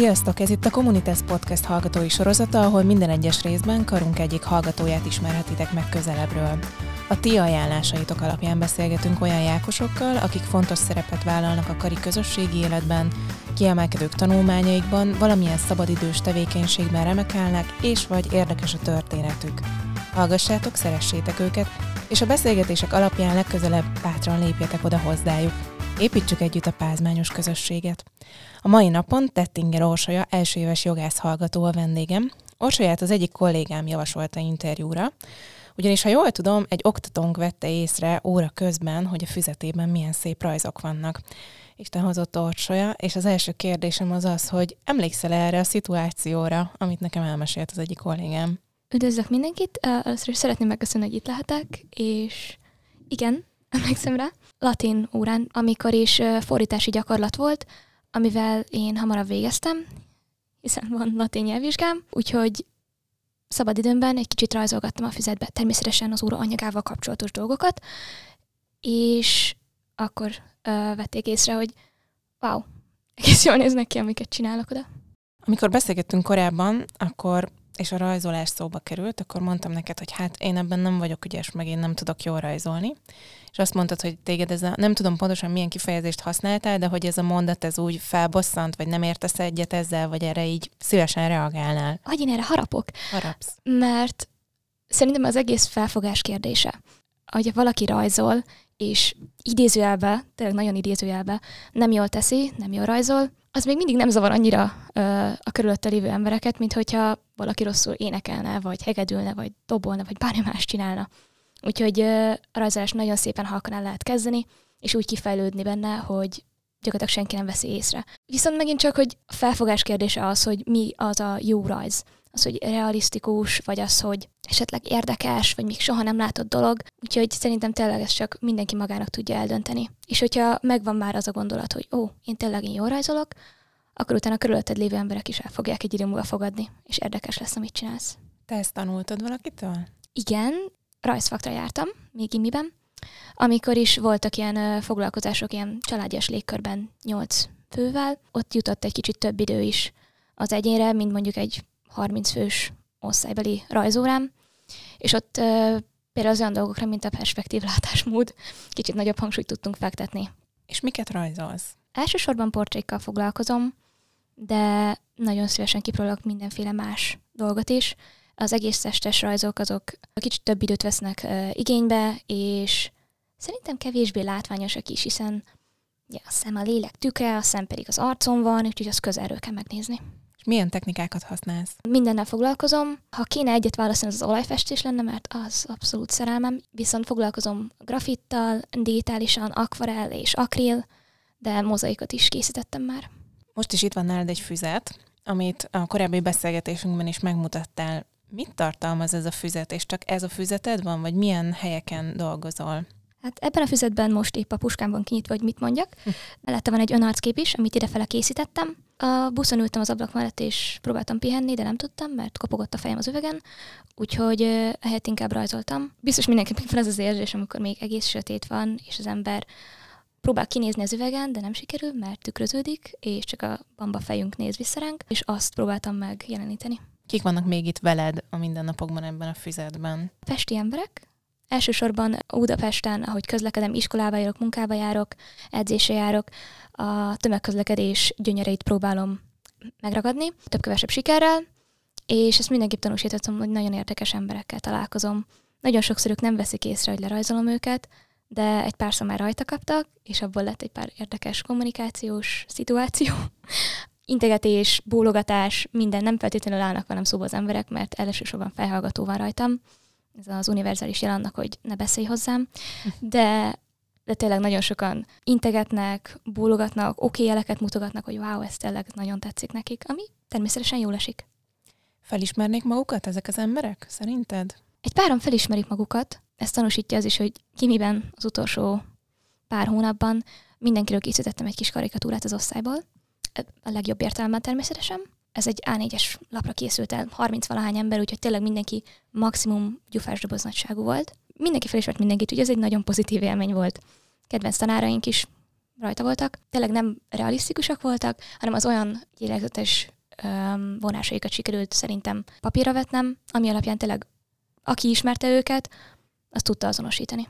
Sziasztok! Ez itt a Communitas Podcast hallgatói sorozata, ahol minden egyes részben karunk egyik hallgatóját ismerhetitek meg közelebbről. A ti ajánlásaitok alapján beszélgetünk olyan jákosokkal, akik fontos szerepet vállalnak a kari közösségi életben, kiemelkedők tanulmányaikban, valamilyen szabadidős tevékenységben remekelnek, és vagy érdekes a történetük. Hallgassátok, szeressétek őket, és a beszélgetések alapján legközelebb bátran lépjetek oda hozzájuk. Építsük együtt a pázmányos közösséget. A mai napon Tettinger Orsolya első éves jogász hallgató a vendégem. Orsolyát az egyik kollégám javasolta interjúra, ugyanis ha jól tudom, egy oktatónk vette észre óra közben, hogy a füzetében milyen szép rajzok vannak. Isten hozott Orsolya, és az első kérdésem az az, hogy emlékszel erre a szituációra, amit nekem elmesélt az egyik kollégám? Üdvözlök mindenkit! Először is szeretném megköszönni, hogy itt lehetek, és igen, emlékszem rá, latin órán, amikor is fordítási gyakorlat volt, amivel én hamarabb végeztem, hiszen van latin nyelvvizsgám, úgyhogy szabadidőmben egy kicsit rajzolgattam a füzetbe, természetesen az óra anyagával kapcsolatos dolgokat, és akkor ö, vették észre, hogy wow, egész jól néznek ki, amiket csinálok oda. Amikor beszélgettünk korábban, akkor és a rajzolás szóba került, akkor mondtam neked, hogy hát én ebben nem vagyok ügyes, meg én nem tudok jól rajzolni. És azt mondtad, hogy téged ez a, nem tudom pontosan milyen kifejezést használtál, de hogy ez a mondat ez úgy felbosszant, vagy nem értesz egyet ezzel, vagy erre így szívesen reagálnál. Hogy én erre harapok? Harapsz. Mert szerintem az egész felfogás kérdése. Hogy valaki rajzol, és idézőjelbe, tényleg nagyon idézőjelbe, nem jól teszi, nem jól rajzol, az még mindig nem zavar annyira ö, a körülötte lévő embereket, mint hogyha valaki rosszul énekelne, vagy hegedülne, vagy dobolna, vagy bármi más csinálna. Úgyhogy ö, a rajzolás nagyon szépen halkan el lehet kezdeni, és úgy kifejlődni benne, hogy gyakorlatilag senki nem veszi észre. Viszont megint csak, hogy a felfogás kérdése az, hogy mi az a jó rajz az, hogy realisztikus, vagy az, hogy esetleg érdekes, vagy még soha nem látott dolog. Úgyhogy szerintem tényleg ezt csak mindenki magának tudja eldönteni. És hogyha megvan már az a gondolat, hogy ó, én tényleg én jól rajzolok, akkor utána a körülötted lévő emberek is el fogják egy idő múlva fogadni, és érdekes lesz, amit csinálsz. Te ezt tanultad valakitől? Igen, rajzfaktra jártam, még imiben, amikor is voltak ilyen foglalkozások ilyen családias légkörben nyolc fővel, ott jutott egy kicsit több idő is az egyénre, mint mondjuk egy 30 fős osztálybeli rajzórám, és ott például az olyan dolgokra, mint a perspektív látásmód, kicsit nagyobb hangsúlyt tudtunk fektetni. És miket rajzolsz? Elsősorban portrékkal foglalkozom, de nagyon szívesen kipróbálok mindenféle más dolgot is. Az egész testes rajzok azok kicsit több időt vesznek igénybe, és szerintem kevésbé látványosak is, hiszen ja, a szem a lélek tükre, a szem pedig az arcon van, úgyhogy az közelről kell megnézni. És milyen technikákat használsz? Mindennel foglalkozom. Ha kéne egyet választani, az, az olajfestés lenne, mert az abszolút szerelmem. Viszont foglalkozom grafittal, digitálisan, akvarel és akril, de mozaikot is készítettem már. Most is itt van nálad egy füzet, amit a korábbi beszélgetésünkben is megmutattál. Mit tartalmaz ez a füzet, és csak ez a füzeted van, vagy milyen helyeken dolgozol? Hát ebben a füzetben most épp a puskámban kinyitva, hogy mit mondjak. Hm. Mellette van egy önarckép is, amit idefele készítettem. A buszon ültem az ablak mellett, és próbáltam pihenni, de nem tudtam, mert kopogott a fejem az üvegen, úgyhogy ehhez inkább rajzoltam. Biztos mindenkinek van ez az érzés, amikor még egész sötét van, és az ember próbál kinézni az üvegen, de nem sikerül, mert tükröződik, és csak a bamba fejünk néz vissza ránk, és azt próbáltam megjeleníteni. Kik vannak még itt veled a mindennapokban ebben a füzetben? Festi emberek, Elsősorban Budapesten, ahogy közlekedem, iskolába járok, munkába járok, edzésre járok, a tömegközlekedés gyönyöreit próbálom megragadni, több-kevesebb sikerrel, és ezt mindenképp tanúsíthatom, hogy nagyon érdekes emberekkel találkozom. Nagyon sokszor ők nem veszik észre, hogy lerajzolom őket, de egy pár már rajta kaptak, és abból lett egy pár érdekes kommunikációs szituáció. Integetés, bólogatás, minden nem feltétlenül állnak velem szóba az emberek, mert elsősorban felhallgató van rajtam, ez az univerzális jel annak, hogy ne beszélj hozzám, de, de tényleg nagyon sokan integetnek, bólogatnak, oké jeleket mutogatnak, hogy wow, ez tényleg nagyon tetszik nekik, ami természetesen jól esik. Felismernék magukat ezek az emberek, szerinted? Egy páran felismerik magukat, ezt tanúsítja az is, hogy Kimiben az utolsó pár hónapban. Mindenkiről készítettem egy kis karikatúrát az osztályból, a legjobb értelemben természetesen, ez egy A4-es lapra készült el, 30 valahány ember, úgyhogy tényleg mindenki maximum gyufás doboz nagyságú volt. Mindenki felismert mindenkit, úgyhogy ez egy nagyon pozitív élmény volt. Kedvenc tanáraink is rajta voltak. Tényleg nem realisztikusak voltak, hanem az olyan lélegzetes vonásaikat sikerült szerintem papírra vetnem, ami alapján tényleg aki ismerte őket, azt tudta azonosítani.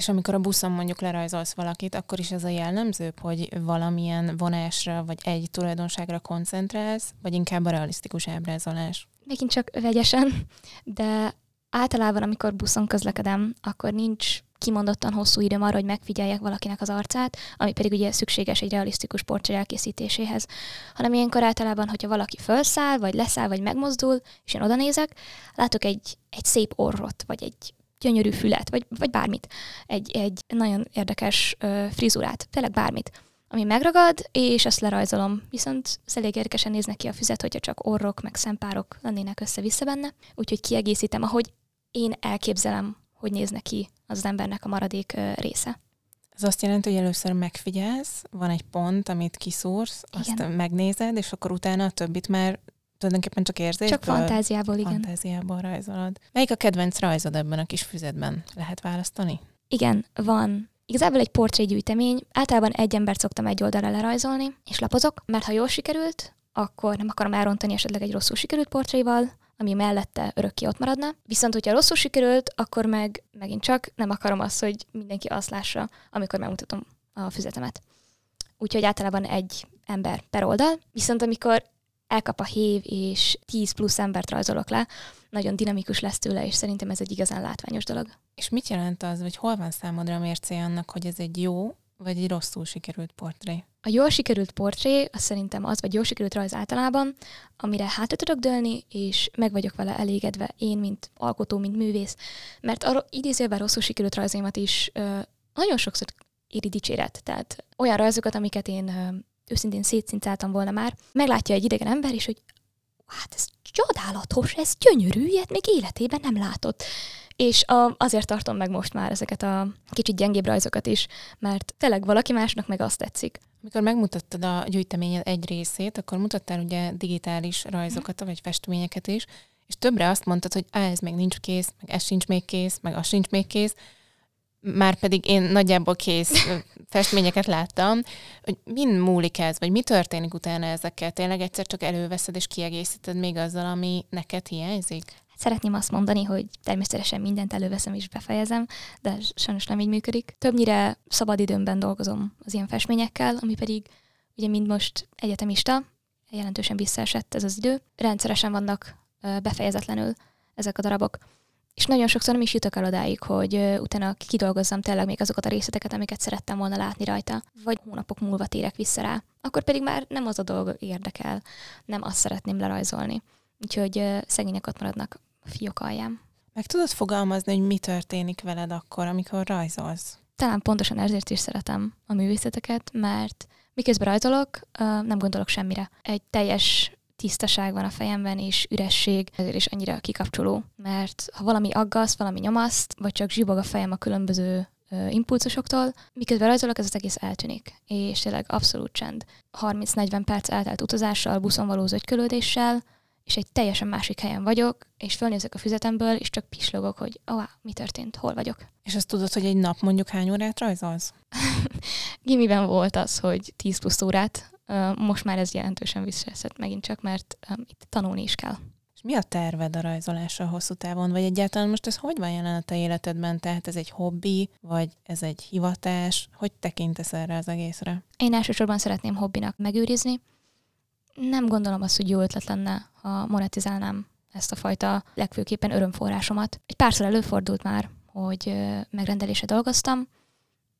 És amikor a buszon mondjuk lerajzolsz valakit, akkor is ez a jellemzőbb, hogy valamilyen vonásra vagy egy tulajdonságra koncentrálsz, vagy inkább a realisztikus ábrázolás? Megint csak vegyesen, de általában, amikor buszon közlekedem, akkor nincs kimondottan hosszú időm arra, hogy megfigyeljek valakinek az arcát, ami pedig ugye szükséges egy realisztikus portré elkészítéséhez, hanem ilyenkor általában, hogyha valaki felszáll, vagy leszáll, vagy megmozdul, és én oda nézek, látok egy, egy szép orrot, vagy egy gyönyörű fület, vagy, vagy bármit, egy, egy nagyon érdekes ö, frizurát, tényleg bármit, ami megragad, és azt lerajzolom. Viszont elég érdekesen néznek ki a füzet, hogyha csak orrok, meg szempárok lennének össze-vissza benne, úgyhogy kiegészítem, ahogy én elképzelem, hogy néz ki az embernek a maradék ö, része. Ez azt jelenti, hogy először megfigyelsz, van egy pont, amit kiszúrsz, Igen. azt megnézed, és akkor utána a többit már tulajdonképpen csak érzésből? Csak fantáziából, igen. Fantáziából rajzolod. Melyik a kedvenc rajzod ebben a kis füzetben? Lehet választani? Igen, van. Igazából egy portrégyűjtemény. Általában egy embert szoktam egy oldalra lerajzolni, és lapozok, mert ha jól sikerült, akkor nem akarom elrontani esetleg egy rosszul sikerült portréval, ami mellette örökké ott maradna. Viszont, hogyha rosszul sikerült, akkor meg megint csak nem akarom azt, hogy mindenki azt lássa, amikor megmutatom a füzetemet. Úgyhogy általában egy ember per oldal. Viszont amikor elkap a hév, és 10 plusz embert rajzolok le, nagyon dinamikus lesz tőle, és szerintem ez egy igazán látványos dolog. És mit jelent az, vagy hol van számodra a mércé annak, hogy ez egy jó, vagy egy rosszul sikerült portré? A jól sikerült portré, az szerintem az, vagy jól sikerült rajz általában, amire hátra tudok dőlni, és meg vagyok vele elégedve én, mint alkotó, mint művész. Mert arra idézőben rosszul sikerült rajzaimat is ö, nagyon sokszor éri dicséret. Tehát olyan rajzokat, amiket én őszintén szétszincáltam volna már, meglátja egy idegen ember, és hogy hát ez csodálatos, ez gyönyörű, ilyet még életében nem látott. És a, azért tartom meg most már ezeket a kicsit gyengébb rajzokat is, mert tényleg valaki másnak meg azt tetszik. Amikor megmutattad a gyűjteményed egy részét, akkor mutattál ugye digitális rajzokat, vagy festményeket is, és többre azt mondtad, hogy ez még nincs kész, meg ez sincs még kész, meg az sincs még kész, már pedig én nagyjából kész festményeket láttam, hogy mind múlik ez, vagy mi történik utána ezekkel? Tényleg egyszer csak előveszed és kiegészíted még azzal, ami neked hiányzik? Szeretném azt mondani, hogy természetesen mindent előveszem és befejezem, de sajnos nem így működik. Többnyire szabadidőmben dolgozom az ilyen festményekkel, ami pedig ugye mind most egyetemista, jelentősen visszaesett ez az idő. Rendszeresen vannak befejezetlenül ezek a darabok és nagyon sokszor nem is jutok el odáig, hogy utána kidolgozzam tényleg még azokat a részleteket, amiket szerettem volna látni rajta, vagy hónapok múlva térek vissza rá. Akkor pedig már nem az a dolog érdekel, nem azt szeretném lerajzolni. Úgyhogy szegények ott maradnak a fiók alján. Meg tudod fogalmazni, hogy mi történik veled akkor, amikor rajzolsz? Talán pontosan ezért is szeretem a művészeteket, mert miközben rajzolok, nem gondolok semmire. Egy teljes tisztaság van a fejemben, és üresség, ezért is annyira kikapcsoló. Mert ha valami aggaszt, valami nyomaszt, vagy csak zsibog a fejem a különböző impulzusoktól, miközben rajzolok, ez az egész eltűnik. És tényleg abszolút csend. 30-40 perc eltelt utazással, buszon való zögykölődéssel, és egy teljesen másik helyen vagyok, és fölnézek a füzetemből, és csak pislogok, hogy ó, oh, mi történt, hol vagyok. És azt tudod, hogy egy nap mondjuk hány órát rajzolsz? Gimiben volt az, hogy 10 plusz órát, most már ez jelentősen visszaeszett megint csak, mert itt tanulni is kell. És mi a terved a rajzolásra hosszú távon? Vagy egyáltalán most ez hogy van jelen a te életedben? Tehát ez egy hobbi, vagy ez egy hivatás? Hogy tekintesz erre az egészre? Én elsősorban szeretném hobbinak megőrizni. Nem gondolom azt, hogy jó ötlet lenne, ha monetizálnám ezt a fajta legfőképpen örömforrásomat. Egy párszor előfordult már, hogy megrendelése dolgoztam,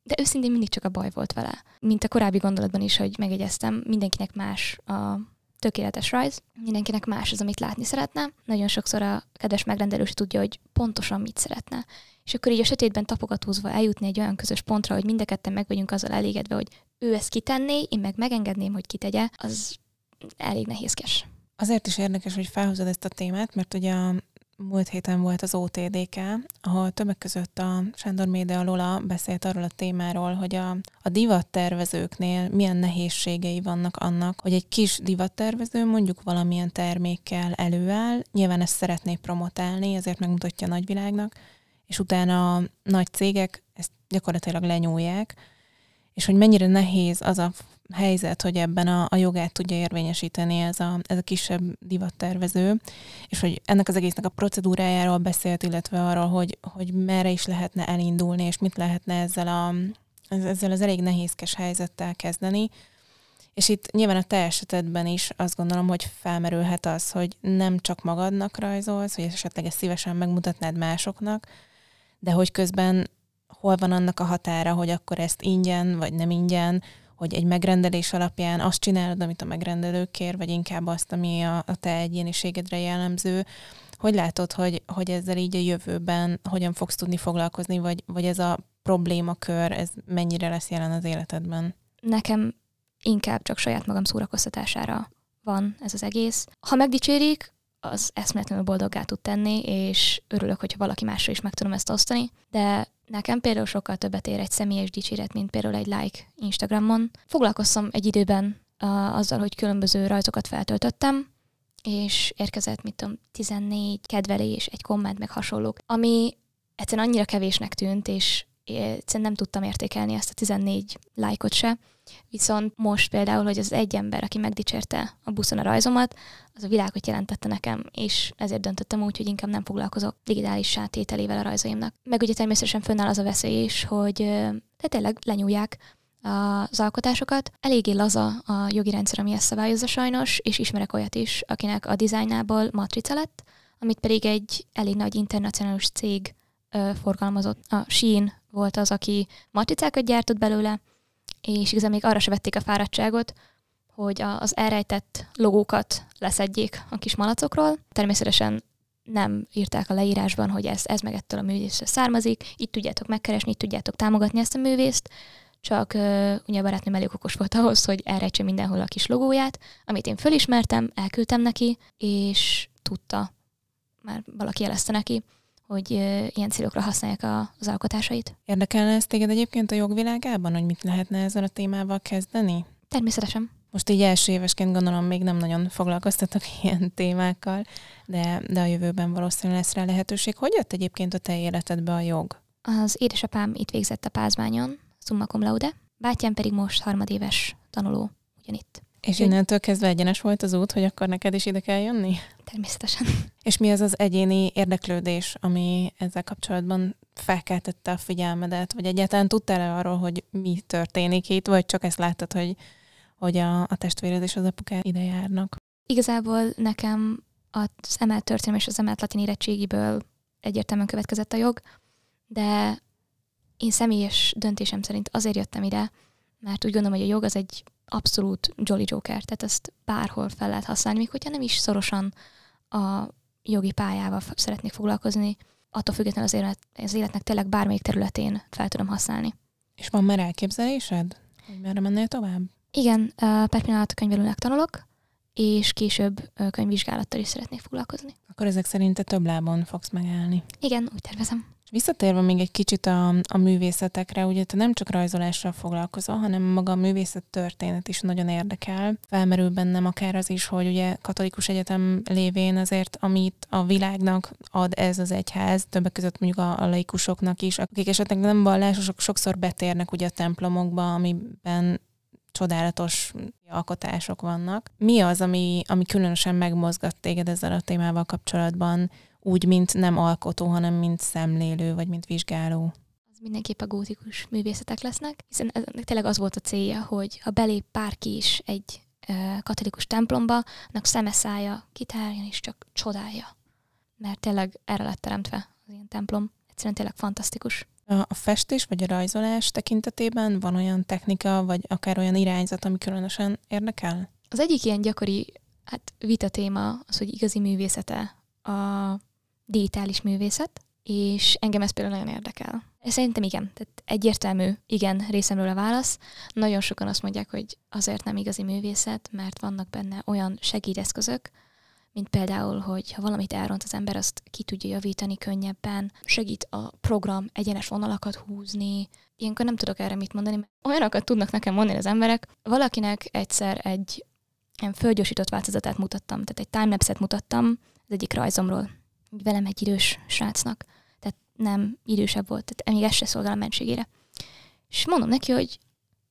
de őszintén mindig csak a baj volt vele. Mint a korábbi gondolatban is, hogy megegyeztem, mindenkinek más a tökéletes rajz, mindenkinek más az, amit látni szeretne. Nagyon sokszor a kedves megrendelő is tudja, hogy pontosan mit szeretne. És akkor így a sötétben tapogatózva eljutni egy olyan közös pontra, hogy mind meg vagyunk azzal elégedve, hogy ő ezt kitenné, én meg megengedném, hogy kitegye, az elég nehézkes. Azért is érdekes, hogy felhozod ezt a témát, mert ugye a múlt héten volt az OTDK, ahol többek között a Sándor Média Lola beszélt arról a témáról, hogy a, a divattervezőknél milyen nehézségei vannak annak, hogy egy kis divattervező mondjuk valamilyen termékkel előáll, nyilván ezt szeretné promotálni, ezért megmutatja a nagyvilágnak, és utána a nagy cégek ezt gyakorlatilag lenyúlják, és hogy mennyire nehéz az a helyzet, hogy ebben a, a jogát tudja érvényesíteni ez a, ez a kisebb divattervező, és hogy ennek az egésznek a procedúrájáról beszélt, illetve arról, hogy, hogy merre is lehetne elindulni, és mit lehetne ezzel, a, ezzel az elég nehézkes helyzettel kezdeni. És itt nyilván a te esetedben is azt gondolom, hogy felmerülhet az, hogy nem csak magadnak rajzolsz, hogy esetleg ezt szívesen megmutatnád másoknak, de hogy közben hol van annak a határa, hogy akkor ezt ingyen vagy nem ingyen, hogy egy megrendelés alapján azt csinálod, amit a megrendelő kér, vagy inkább azt, ami a, a te egyéniségedre jellemző. Hogy látod, hogy, hogy ezzel így a jövőben hogyan fogsz tudni foglalkozni, vagy, vagy ez a problémakör, ez mennyire lesz jelen az életedben? Nekem inkább csak saját magam szórakoztatására van ez az egész. Ha megdicsérik, az eszméletlenül boldoggá tud tenni, és örülök, hogyha valaki másra is meg tudom ezt osztani, de nekem például sokkal többet ér egy személyes dicséret, mint például egy like Instagramon. Foglalkoztam egy időben uh, azzal, hogy különböző rajzokat feltöltöttem, és érkezett, mit tudom, 14 kedvelés, egy komment, meg hasonlók, ami egyszerűen annyira kevésnek tűnt, és egyszerűen nem tudtam értékelni ezt a 14 lájkot se. Viszont most például, hogy az egy ember, aki megdicsérte a buszon a rajzomat, az a világot jelentette nekem, és ezért döntöttem úgy, hogy inkább nem foglalkozok digitális sátételével a rajzaimnak. Meg ugye természetesen fönnáll az a veszély is, hogy de tényleg lenyúlják az alkotásokat. Eléggé laza a jogi rendszer, ami ezt szabályozza sajnos, és ismerek olyat is, akinek a dizájnából matrica lett, amit pedig egy elég nagy internacionális cég forgalmazott. A Shein volt az, aki matricákat gyártott belőle, és igazán még arra se vették a fáradtságot, hogy az elrejtett logókat leszedjék a kis malacokról. Természetesen nem írták a leírásban, hogy ez, ez meg ettől a művészre származik, itt tudjátok megkeresni, itt tudjátok támogatni ezt a művészt, csak uh, ugye a barátnőm elég okos volt ahhoz, hogy elrejtse mindenhol a kis logóját, amit én fölismertem, elküldtem neki, és tudta, már valaki jelezte neki, hogy ilyen célokra használják az alkotásait. Érdekelne ez téged egyébként a jogvilágában, hogy mit lehetne ezzel a témával kezdeni? Természetesen. Most így első évesként gondolom még nem nagyon foglalkoztatok ilyen témákkal, de, de a jövőben valószínűleg lesz rá lehetőség. Hogy jött egyébként a te életedbe a jog? Az édesapám itt végzett a Pázmányon, summa cum laude, bátyám pedig most harmadéves tanuló ugyanitt. És innentől kezdve egyenes volt az út, hogy akkor neked is ide kell jönni? Természetesen. És mi az az egyéni érdeklődés, ami ezzel kapcsolatban felkeltette a figyelmedet, vagy egyáltalán tudtál-e arról, hogy mi történik itt, vagy csak ezt láttad, hogy, hogy a, a testvéred és az apukád ide járnak? Igazából nekem az emelt történelem és az emelt latin érettségiből egyértelműen következett a jog, de én személyes döntésem szerint azért jöttem ide, mert úgy gondolom, hogy a jog az egy abszolút Jolly Joker, tehát ezt bárhol fel lehet használni, még hogyha nem is szorosan a jogi pályával szeretnék foglalkozni, attól függetlenül az, élet, az életnek tényleg bármelyik területén fel tudom használni. És van már elképzelésed, hogy merre mennél tovább? Igen, per pillanat könyvelőnek tanulok, és később könyvvizsgálattal is szeretnék foglalkozni. Akkor ezek szerint te több lábon fogsz megállni. Igen, úgy tervezem. Visszatérve még egy kicsit a, a művészetekre, ugye te nem csak rajzolással foglalkozol, hanem maga a művészet történet is nagyon érdekel. Felmerül bennem akár az is, hogy ugye katolikus egyetem lévén azért, amit a világnak ad ez az egyház, többek között mondjuk a, a laikusoknak is, akik esetleg nem vallásosok, sokszor betérnek ugye a templomokba, amiben csodálatos alkotások vannak. Mi az, ami, ami különösen megmozgat téged ezzel a témával kapcsolatban? Úgy, mint nem alkotó, hanem mint szemlélő, vagy mint vizsgáló. Az mindenképp a gótikus művészetek lesznek, hiszen ennek tényleg az volt a célja, hogy ha belép bárki is egy katolikus templomba, annak szemeszája kitárjon és csak csodálja. Mert tényleg erre lett teremtve az ilyen templom. Egyszerűen tényleg fantasztikus. A festés vagy a rajzolás tekintetében van olyan technika, vagy akár olyan irányzat, ami különösen érdekel? Az egyik ilyen gyakori hát, vita téma az, hogy igazi művészete a digitális művészet, és engem ez például nagyon érdekel. Szerintem igen, tehát egyértelmű igen részemről a válasz. Nagyon sokan azt mondják, hogy azért nem igazi művészet, mert vannak benne olyan segédeszközök, mint például, hogy ha valamit elront az ember, azt ki tudja javítani könnyebben, segít a program egyenes vonalakat húzni. Ilyenkor nem tudok erre mit mondani, mert olyanokat tudnak nekem mondani az emberek. Valakinek egyszer egy ilyen fölgyorsított változatát mutattam, tehát egy timelapse-et mutattam az egyik rajzomról, velem egy idős srácnak, tehát nem idősebb volt, tehát még ez se szolgál a mentségére. És mondom neki, hogy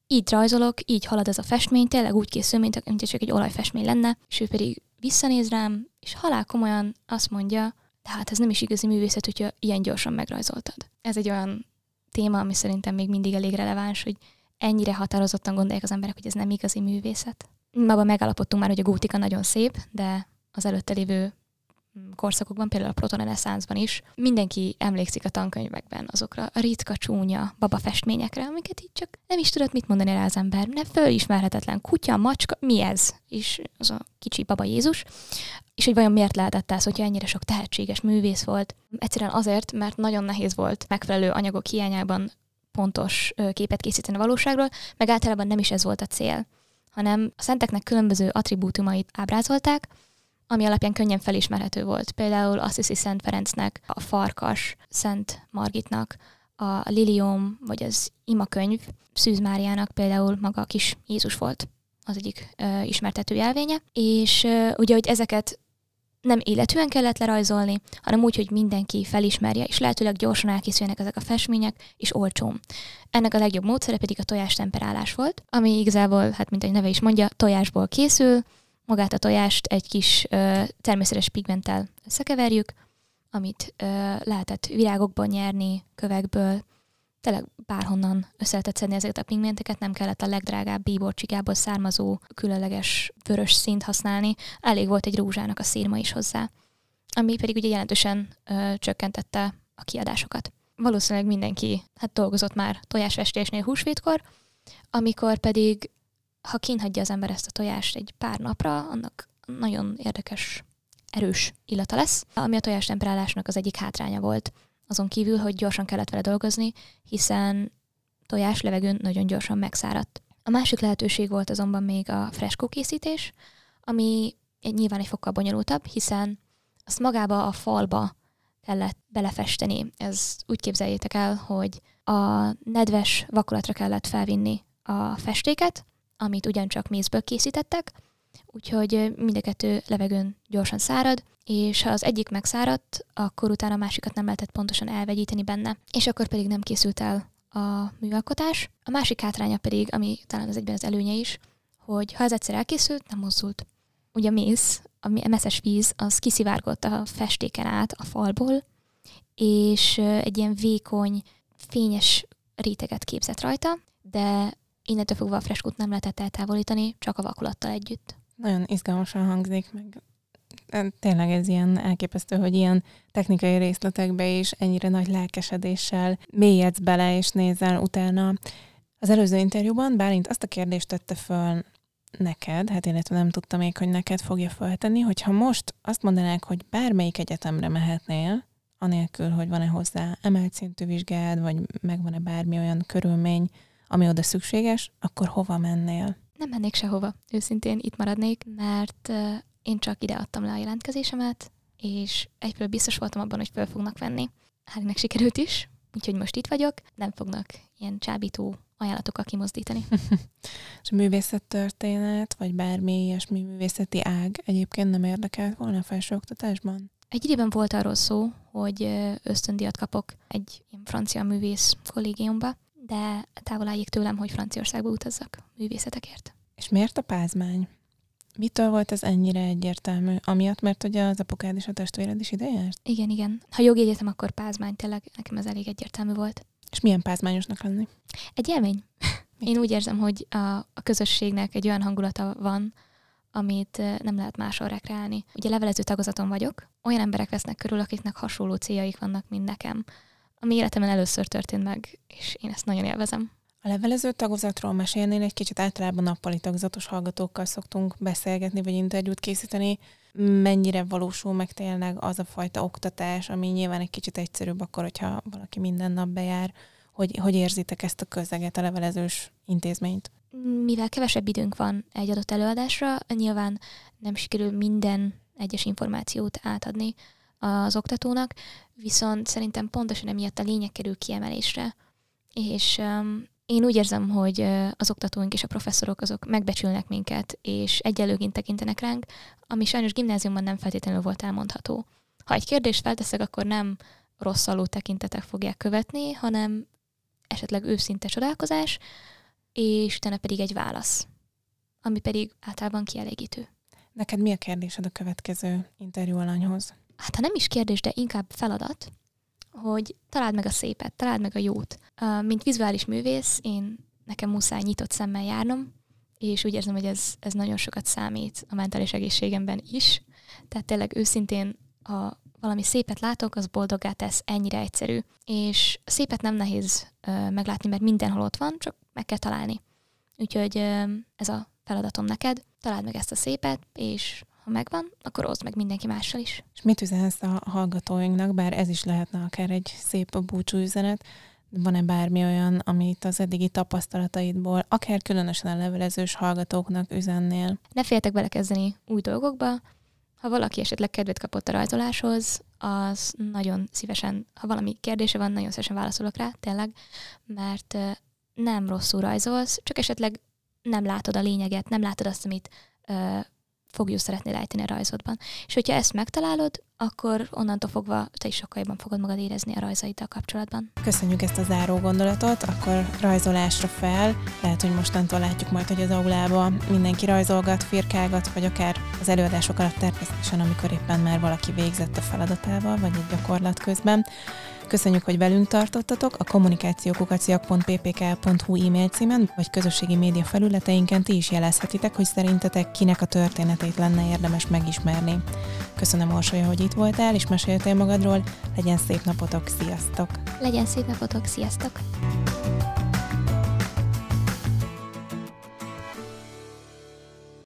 így rajzolok, így halad ez a festmény, tényleg úgy készül, mint, mint csak egy olajfestmény lenne, és ő pedig visszanéz rám, és halál komolyan azt mondja, tehát ez nem is igazi művészet, hogyha ilyen gyorsan megrajzoltad. Ez egy olyan téma, ami szerintem még mindig elég releváns, hogy ennyire határozottan gondolják az emberek, hogy ez nem igazi művészet. Maga megállapodtunk már, hogy a gótika nagyon szép, de az előtte lévő korszakokban, például a protoreneszánszban is, mindenki emlékszik a tankönyvekben azokra a ritka, csúnya babafestményekre, amiket így csak nem is tudott mit mondani rá az ember. Nem fölismerhetetlen kutya, macska, mi ez? És az a kicsi baba Jézus. És hogy vajon miért lehetett ez, hogyha ennyire sok tehetséges művész volt? Egyszerűen azért, mert nagyon nehéz volt megfelelő anyagok hiányában pontos képet készíteni a valóságról, meg általában nem is ez volt a cél, hanem a szenteknek különböző attribútumait ábrázolták, ami alapján könnyen felismerhető volt. Például Assisi Szent Ferencnek, a Farkas Szent Margitnak, a Lilium, vagy az imakönyv Szűz Máriának például maga a kis Jézus volt az egyik ö, ismertető jelvénye, és ö, ugye, hogy ezeket nem életűen kellett lerajzolni, hanem úgy, hogy mindenki felismerje, és lehetőleg gyorsan elkészüljenek ezek a festmények, és olcsón. Ennek a legjobb módszere pedig a tojás temperálás volt, ami igazából, hát mint egy neve is mondja, tojásból készül, magát a tojást egy kis ö, természetes pigmenttel összekeverjük, amit ö, lehetett virágokból nyerni, kövekből, tényleg bárhonnan össze lehetett szedni ezeket a pigmenteket, nem kellett a legdrágább bíborcsigából származó különleges vörös színt használni, elég volt egy rózsának a szírma is hozzá, ami pedig ugye jelentősen ö, csökkentette a kiadásokat. Valószínűleg mindenki hát dolgozott már tojásfestésnél húsvétkor, amikor pedig ha kínhagyja az ember ezt a tojást egy pár napra, annak nagyon érdekes, erős illata lesz, ami a tojás temperálásnak az egyik hátránya volt. Azon kívül, hogy gyorsan kellett vele dolgozni, hiszen tojás levegőn nagyon gyorsan megszáradt. A másik lehetőség volt azonban még a freskó készítés, ami nyilván egy fokkal bonyolultabb, hiszen azt magába a falba kellett belefesteni. Ez úgy képzeljétek el, hogy a nedves vakolatra kellett felvinni a festéket, amit ugyancsak mézből készítettek, úgyhogy mind a kettő levegőn gyorsan szárad, és ha az egyik megszáradt, akkor utána a másikat nem lehetett pontosan elvegyíteni benne, és akkor pedig nem készült el a műalkotás. A másik hátránya pedig, ami talán az egyben az előnye is, hogy ha ez egyszer elkészült, nem mozdult. Ugye a méz, a messzes víz, az kiszivárgott a festéken át a falból, és egy ilyen vékony, fényes réteget képzett rajta, de innentől fogva a freskót nem lehetett eltávolítani, csak a vakulattal együtt. Nagyon izgalmasan hangzik, meg tényleg ez ilyen elképesztő, hogy ilyen technikai részletekbe is ennyire nagy lelkesedéssel mélyedsz bele és nézel utána. Az előző interjúban Bálint azt a kérdést tette föl neked, hát illetve nem tudtam még, hogy neked fogja feltenni, hogyha most azt mondanák, hogy bármelyik egyetemre mehetnél, anélkül, hogy van-e hozzá emelt szintű vizsgád, vagy megvan-e bármi olyan körülmény, ami oda szükséges, akkor hova mennél? Nem mennék sehova, őszintén itt maradnék, mert én csak ide adtam le a jelentkezésemet, és egyből biztos voltam abban, hogy föl fognak venni. Hát sikerült is, úgyhogy most itt vagyok, nem fognak ilyen csábító ajánlatokkal kimozdítani. és művészettörténet, vagy bármi ilyesmi művészeti ág egyébként nem érdekelt volna a felsőoktatásban? Egy időben volt arról szó, hogy ösztöndíjat kapok egy ilyen francia művész kollégiumba, de távol álljék tőlem, hogy Franciaországba utazzak művészetekért. És miért a pázmány? Mitől volt ez ennyire egyértelmű? Amiatt, mert ugye az apukád és a testvéred is ide járt? Igen, igen. Ha jogi egyetem, akkor pázmány, tényleg nekem ez elég egyértelmű volt. És milyen pázmányosnak lenni? Egy élmény. Én úgy érzem, hogy a, a közösségnek egy olyan hangulata van, amit nem lehet máshol rekreálni. Ugye levelező tagozaton vagyok, olyan emberek vesznek körül, akiknek hasonló céljaik vannak, mint nekem ami életemben először történt meg, és én ezt nagyon élvezem. A levelező tagozatról mesélnél egy kicsit általában nappali tagozatos hallgatókkal szoktunk beszélgetni, vagy interjút készíteni. Mennyire valósul meg tényleg az a fajta oktatás, ami nyilván egy kicsit egyszerűbb akkor, hogyha valaki minden nap bejár, hogy, hogy érzitek ezt a közeget, a levelezős intézményt? Mivel kevesebb időnk van egy adott előadásra, nyilván nem sikerül minden egyes információt átadni az oktatónak, viszont szerintem pontosan emiatt a lényeg kerül kiemelésre. És um, én úgy érzem, hogy az oktatóink és a professzorok azok megbecsülnek minket, és egyelőként tekintenek ránk, ami sajnos gimnáziumban nem feltétlenül volt elmondható. Ha egy kérdést felteszek, akkor nem rosszaló tekintetek fogják követni, hanem esetleg őszinte csodálkozás, és utána pedig egy válasz, ami pedig általában kielégítő. Neked mi a kérdésed a következő interjú alanyhoz? Hát ha nem is kérdés, de inkább feladat, hogy találd meg a szépet, találd meg a jót. Mint vizuális művész, én nekem muszáj nyitott szemmel járnom, és úgy érzem, hogy ez, ez nagyon sokat számít a mentális egészségemben is. Tehát tényleg őszintén, ha valami szépet látok, az boldoggá tesz, ennyire egyszerű. És szépet nem nehéz meglátni, mert mindenhol ott van, csak meg kell találni. Úgyhogy ez a feladatom neked, találd meg ezt a szépet, és ha megvan, akkor oszd meg mindenki mással is. És mit üzensz a hallgatóinknak, bár ez is lehetne akár egy szép búcsú üzenet, van-e bármi olyan, amit az eddigi tapasztalataidból, akár különösen a levelezős hallgatóknak üzennél? Ne féltek belekezdeni új dolgokba. Ha valaki esetleg kedvet kapott a rajzoláshoz, az nagyon szívesen, ha valami kérdése van, nagyon szívesen válaszolok rá, tényleg, mert nem rosszul rajzolsz, csak esetleg nem látod a lényeget, nem látod azt, amit fogjuk szeretnél ejteni a rajzodban. És hogyha ezt megtalálod, akkor onnantól fogva te is sokkal jobban fogod magad érezni a rajzaiddal kapcsolatban. Köszönjük ezt a záró gondolatot, akkor rajzolásra fel. Lehet, hogy mostantól látjuk majd, hogy az aulában mindenki rajzolgat, firkálgat, vagy akár az előadások alatt természetesen, amikor éppen már valaki végzett a feladatával, vagy egy gyakorlat közben. Köszönjük, hogy velünk tartottatok. A kommunikációkukaciak.ppk.hu e-mail címen, vagy közösségi média felületeinken ti is jelezhetitek, hogy szerintetek kinek a történetét lenne érdemes megismerni. Köszönöm, Orsolya, hogy itt voltál, és meséltél magadról. Legyen szép napotok, sziasztok! Legyen szép napotok, sziasztok!